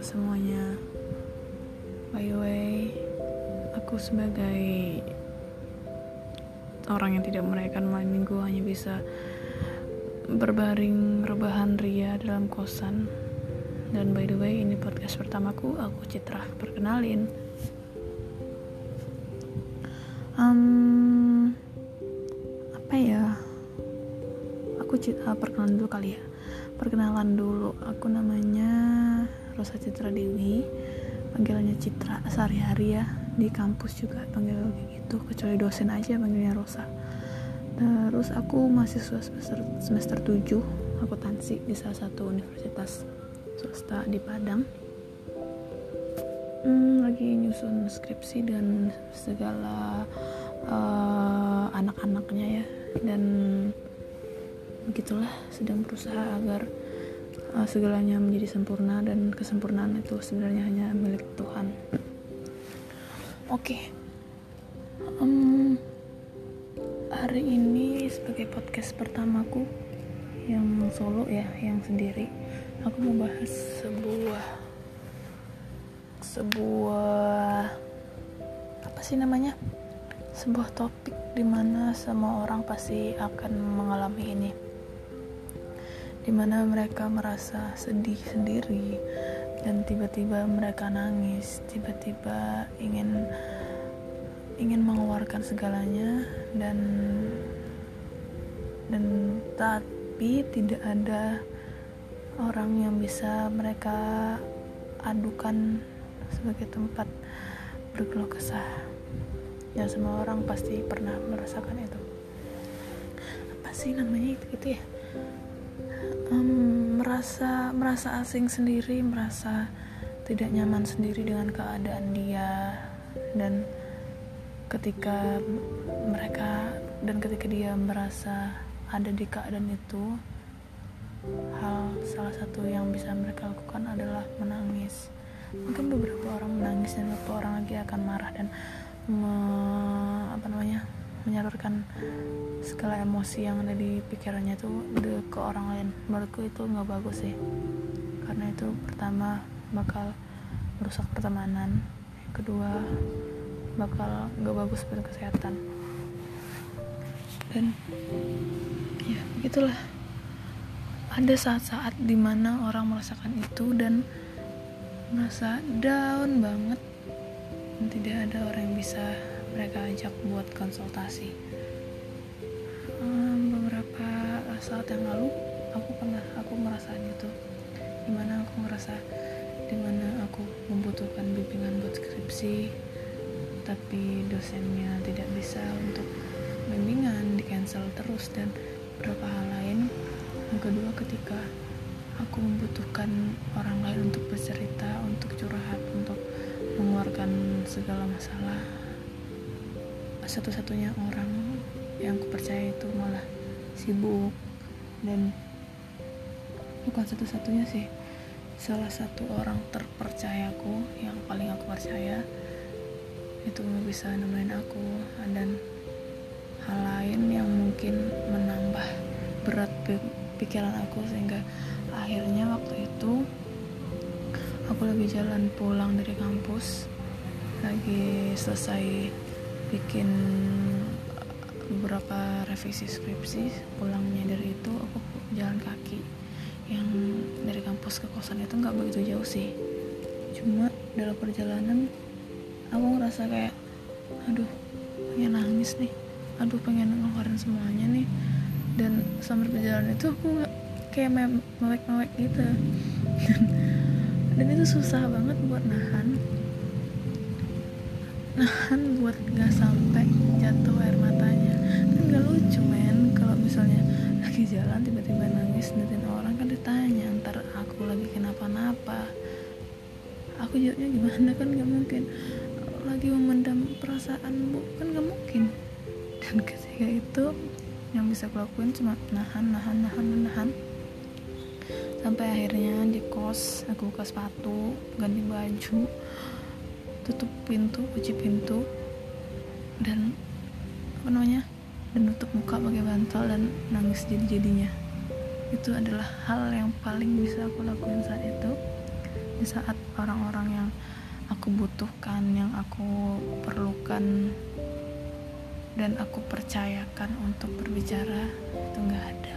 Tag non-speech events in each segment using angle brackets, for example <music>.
semuanya. By the way Aku sebagai Orang yang tidak merayakan malam minggu Hanya bisa Berbaring rebahan ria dalam kosan. Dan by the way ini podcast pertamaku Aku Citra. Perkenalin. Um, Apa ya? Aku Citra perkenalan dulu kali ya. Perkenalan dulu. Aku namanya Rosa Citra Dewi panggilannya Citra sehari-hari ya. Di kampus juga panggil gitu kecuali dosen aja panggilnya Rosa. Terus aku mahasiswa semester semester 7 akuntansi di salah satu universitas swasta di Padang. Hmm, lagi nyusun skripsi dan segala uh, anak-anaknya ya. Dan begitulah sedang berusaha agar uh, segalanya menjadi sempurna dan kesempurnaan itu sebenarnya hanya milik Tuhan. Oke, okay. um, hari ini sebagai podcast pertamaku yang solo ya, yang sendiri, aku mau bahas sebuah sebuah apa sih namanya? sebuah topik di mana semua orang pasti akan mengalami ini di mana mereka merasa sedih sendiri dan tiba-tiba mereka nangis tiba-tiba ingin ingin mengeluarkan segalanya dan dan tapi tidak ada orang yang bisa mereka adukan sebagai tempat berkeluh kesah. Ya semua orang pasti pernah merasakan itu. Apa sih namanya itu gitu ya um, merasa merasa asing sendiri merasa tidak nyaman sendiri dengan keadaan dia. Dan ketika mereka dan ketika dia merasa ada di keadaan itu hal salah satu yang bisa mereka lakukan adalah menangis. Mungkin beberapa orang menangis dan beberapa orang lagi akan marah dan me, apa namanya menyalurkan segala emosi yang ada di pikirannya itu ke orang lain. Menurutku itu nggak bagus sih. Karena itu pertama bakal merusak pertemanan. Kedua bakal nggak bagus buat kesehatan. Dan ya begitulah. Ada saat-saat di mana orang merasakan itu dan merasa down banget. Dan tidak ada orang yang bisa mereka ajak buat konsultasi. Um, beberapa saat yang lalu aku pernah aku merasa itu di mana aku merasa di mana aku membutuhkan bimbingan buat skripsi tapi dosennya tidak bisa untuk bimbingan di cancel terus dan beberapa hal lain. Yang kedua ketika aku membutuhkan orang lain untuk bercerita untuk curhat untuk mengeluarkan segala masalah satu-satunya orang yang aku percaya itu malah sibuk. Dan bukan satu-satunya sih. Salah satu orang terpercayaku yang paling aku percaya itu bisa nemenin aku. Dan hal lain yang mungkin menambah berat pikiran aku sehingga akhirnya waktu itu aku lagi jalan pulang dari kampus lagi selesai bikin beberapa revisi skripsi pulangnya dari itu aku jalan kaki. Yang dari kampus ke kosan itu nggak begitu jauh sih. Cuma dalam perjalanan aku ngerasa kayak aduh pengen nangis nih. Aduh pengen ngeluarin semuanya nih. Dan sambil perjalanan itu aku kayak mewek-mewek gitu. <laughs> Dan itu susah banget buat nahan nahan buat gak sampai jatuh air matanya. Kan gak lucu men. Kalau misalnya lagi jalan tiba-tiba nangis ngeliatin orang kan ditanya ntar aku lagi kenapa-napa. Aku jawabnya gimana? Kan gak mungkin. Lagi memendam perasaan bu kan gak mungkin. Dan ketika itu yang bisa aku lakuin cuma nahan nahan nahan nahan. Sampai akhirnya di kos aku buka sepatu ganti baju tutup pintu kunci pintu dan apa namanya dan nutup muka pakai bantal dan nangis jadi jadinya itu adalah hal yang paling bisa aku lakuin saat itu. Di saat orang-orang yang aku butuhkan yang aku perlukan dan aku percayakan untuk berbicara itu nggak ada.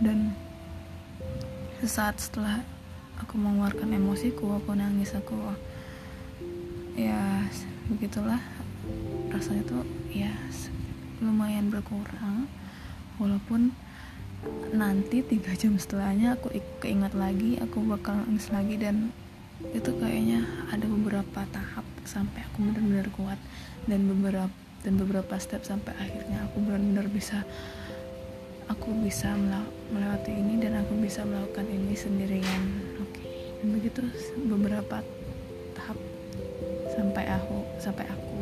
Dan sesaat setelah aku mengeluarkan emosiku aku nangis aku ya begitulah rasanya tuh ya lumayan berkurang walaupun nanti tiga jam setelahnya aku keingat lagi aku bakal nangis lagi dan itu kayaknya ada beberapa tahap sampai aku benar-benar kuat dan beberapa dan beberapa step sampai akhirnya aku benar-benar bisa aku bisa melewati ini dan aku bisa melakukan ini sendirian oke okay. begitu beberapa sampai aku sampai aku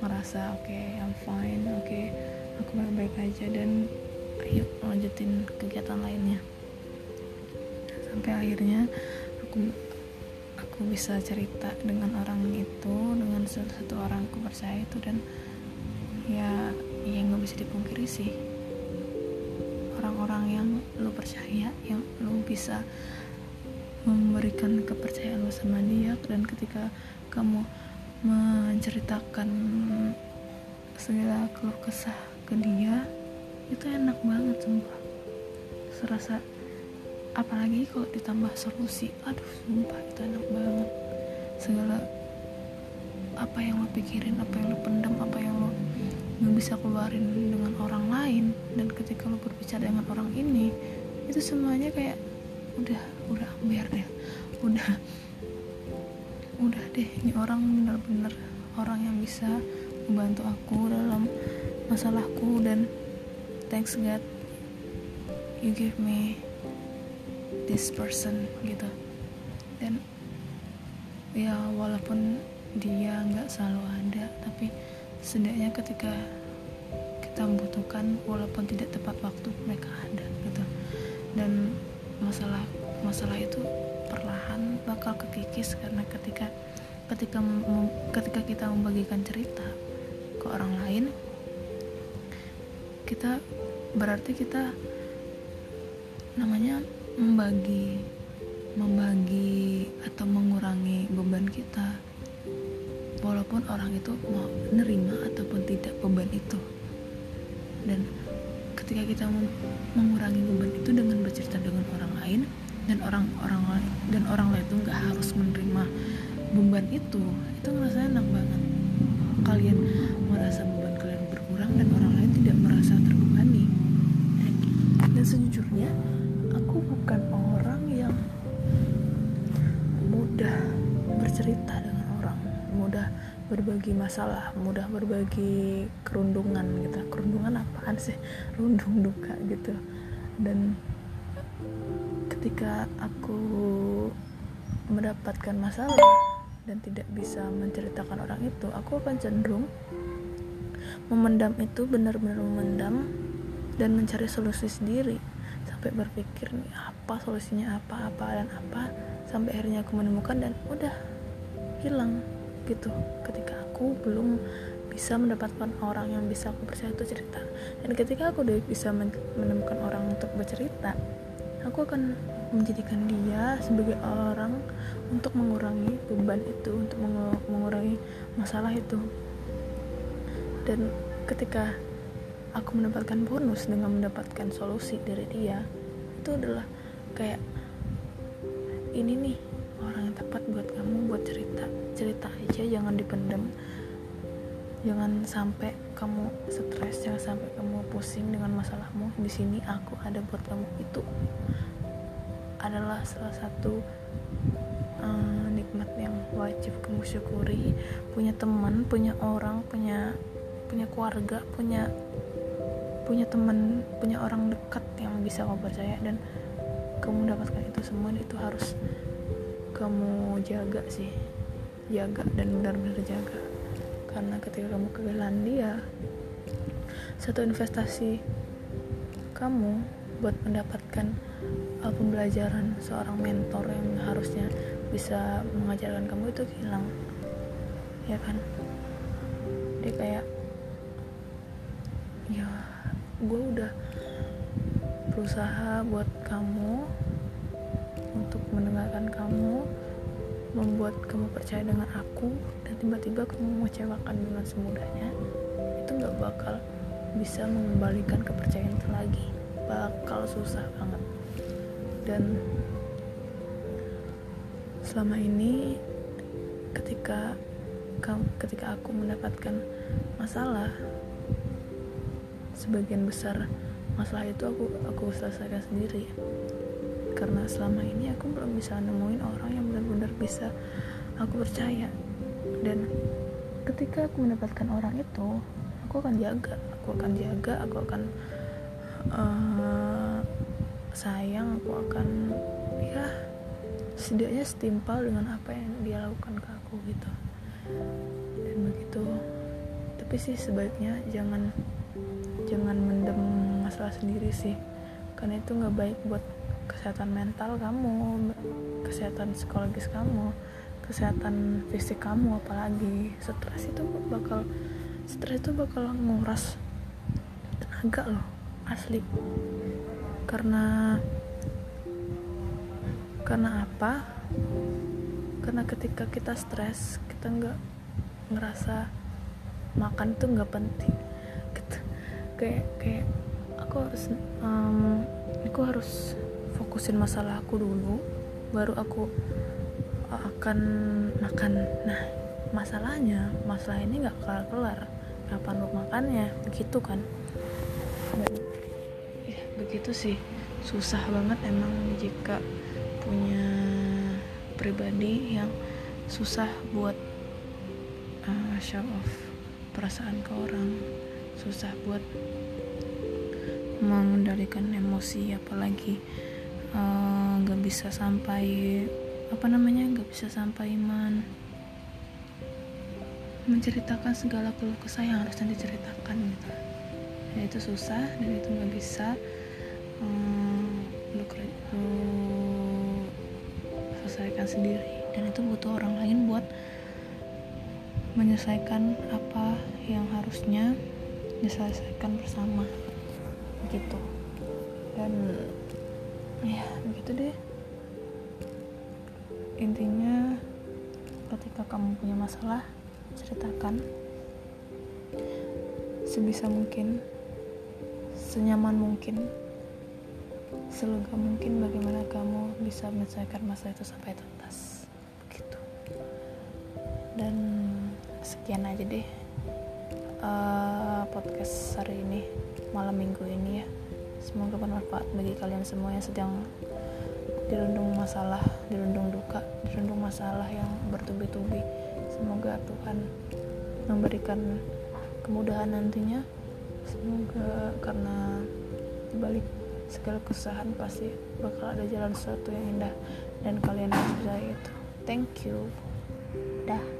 merasa oke okay, I'm fine oke okay, aku baik-baik aja dan ayo lanjutin kegiatan lainnya. Sampai akhirnya aku aku bisa cerita dengan orang itu dengan salah satu orang aku percaya itu dan ya ya nggak bisa dipungkiri sih. Orang-orang yang lo percaya yang lo bisa memberikan kepercayaan lo sama dia dan ketika kamu menceritakan segala keluh kesah ke dia itu enak banget sumpah. Serasa apalagi kalau ditambah solusi aduh sumpah itu enak banget. Segala apa yang lo pikirin apa yang lo pendam apa yang lo nggak bisa keluarin dengan orang lain dan ketika lo berbicara dengan orang ini itu semuanya kayak udah udah biar deh. Udah. Udah deh ini orang bener-bener orang yang bisa membantu aku dalam masalahku dan thanks God you give me this person gitu. Dan ya walaupun dia nggak selalu ada tapi setidaknya ketika kita membutuhkan walaupun tidak tepat waktu mereka ada gitu. Dan masalah masalah itu perlahan bakal kekikis karena ketika ketika ketika kita membagikan cerita ke orang lain kita berarti kita namanya membagi membagi atau mengurangi beban kita. Walaupun orang itu mau nerima ataupun tidak beban itu. Dan ketika kita mengurangi beban itu dengan bercerita dengan orang lain dan orang-orang dan orang lain itu nggak harus menerima beban itu itu ngerasa enak banget. Kalian merasa beban kalian berkurang dan orang lain berbagi masalah mudah berbagi kerundungan gitu. Kerundungan apaan sih? <laughs> Rundung duka gitu. Dan ketika aku mendapatkan masalah dan tidak bisa menceritakan orang itu aku akan cenderung memendam itu benar-benar memendam dan mencari solusi sendiri. Sampai berpikir nih apa solusinya apa apa dan apa? Sampai akhirnya aku menemukan dan udah hilang gitu. Ketika aku belum bisa mendapatkan orang yang bisa aku percaya itu cerita. Dan ketika aku udah bisa menemukan orang untuk bercerita aku akan menjadikan dia sebagai orang untuk mengurangi beban itu untuk mengurangi masalah itu. Dan ketika aku mendapatkan bonus dengan mendapatkan solusi dari dia itu adalah kayak ini nih jangan dipendam jangan sampai kamu stres jangan sampai kamu pusing dengan masalahmu. Di sini aku ada buat kamu itu adalah salah satu um, nikmat yang wajib kamu syukuri. Punya teman punya orang punya punya keluarga punya punya teman punya orang dekat yang bisa kamu percaya dan kamu dapatkan itu semua itu harus kamu jaga sih jaga dan benar-benar jaga. Karena ketika kamu kehilangan dia satu investasi kamu buat mendapatkan uh, pembelajaran seorang mentor yang harusnya bisa mengajarkan kamu itu hilang. Ya kan? Dia kayak ya gue udah berusaha buat kamu membuat kamu percaya dengan aku dan tiba-tiba kamu mengecewakan dengan semudahnya itu nggak bakal bisa mengembalikan kepercayaan itu lagi. Bakal susah banget. Dan selama ini ketika ketika aku mendapatkan masalah sebagian besar masalah itu aku aku selesaikan sendiri karena selama ini aku belum bisa nemuin orang yang benar-benar bisa aku percaya. Dan ketika aku mendapatkan orang itu aku akan jaga aku akan jaga aku akan uh, sayang aku akan ya setidaknya setimpal dengan apa yang dia lakukan ke aku gitu. Dan begitu. Tapi sih sebaiknya jangan jangan mendem masalah sendiri sih. Karena itu nggak baik buat kesehatan mental kamu kesehatan psikologis kamu kesehatan fisik kamu apalagi stres itu bakal stres itu bakal nguras tenaga loh asli. Karena karena apa? Karena ketika kita stres kita nggak ngerasa makan tuh nggak penting. Gitu. kayak kayak aku harus um, aku harus fokusin masalah aku dulu baru aku akan makan. Nah masalahnya masalah ini nggak kelar kelar. Kapan lu makannya? Begitu kan? Dan ya begitu sih. Susah banget emang jika punya pribadi yang susah buat uh, show off perasaan ke orang. Susah buat mengendalikan emosi apalagi nggak uh, bisa sampai apa namanya nggak bisa sampai man menceritakan segala keluh kesah yang harusnya diceritakan gitu. Dan itu susah dan itu nggak bisa um, lu, lu selesaikan sendiri. Dan itu butuh orang lain buat menyelesaikan apa yang harusnya diselesaikan bersama gitu. Dan ya begitu deh. Intinya ketika kamu punya masalah ceritakan. Sebisa mungkin senyaman mungkin selega mungkin bagaimana kamu bisa menyelesaikan masalah itu sampai tuntas begitu. Dan sekian aja deh uh, podcast hari ini malam minggu ini ya semoga bermanfaat bagi kalian semua yang sedang dirundung masalah dirundung duka dirundung masalah yang bertubi-tubi. Semoga Tuhan memberikan kemudahan nantinya. Semoga karena balik segala kesusahan pasti bakal ada jalan sesuatu yang indah dan kalian harus percaya itu. Thank you. Dah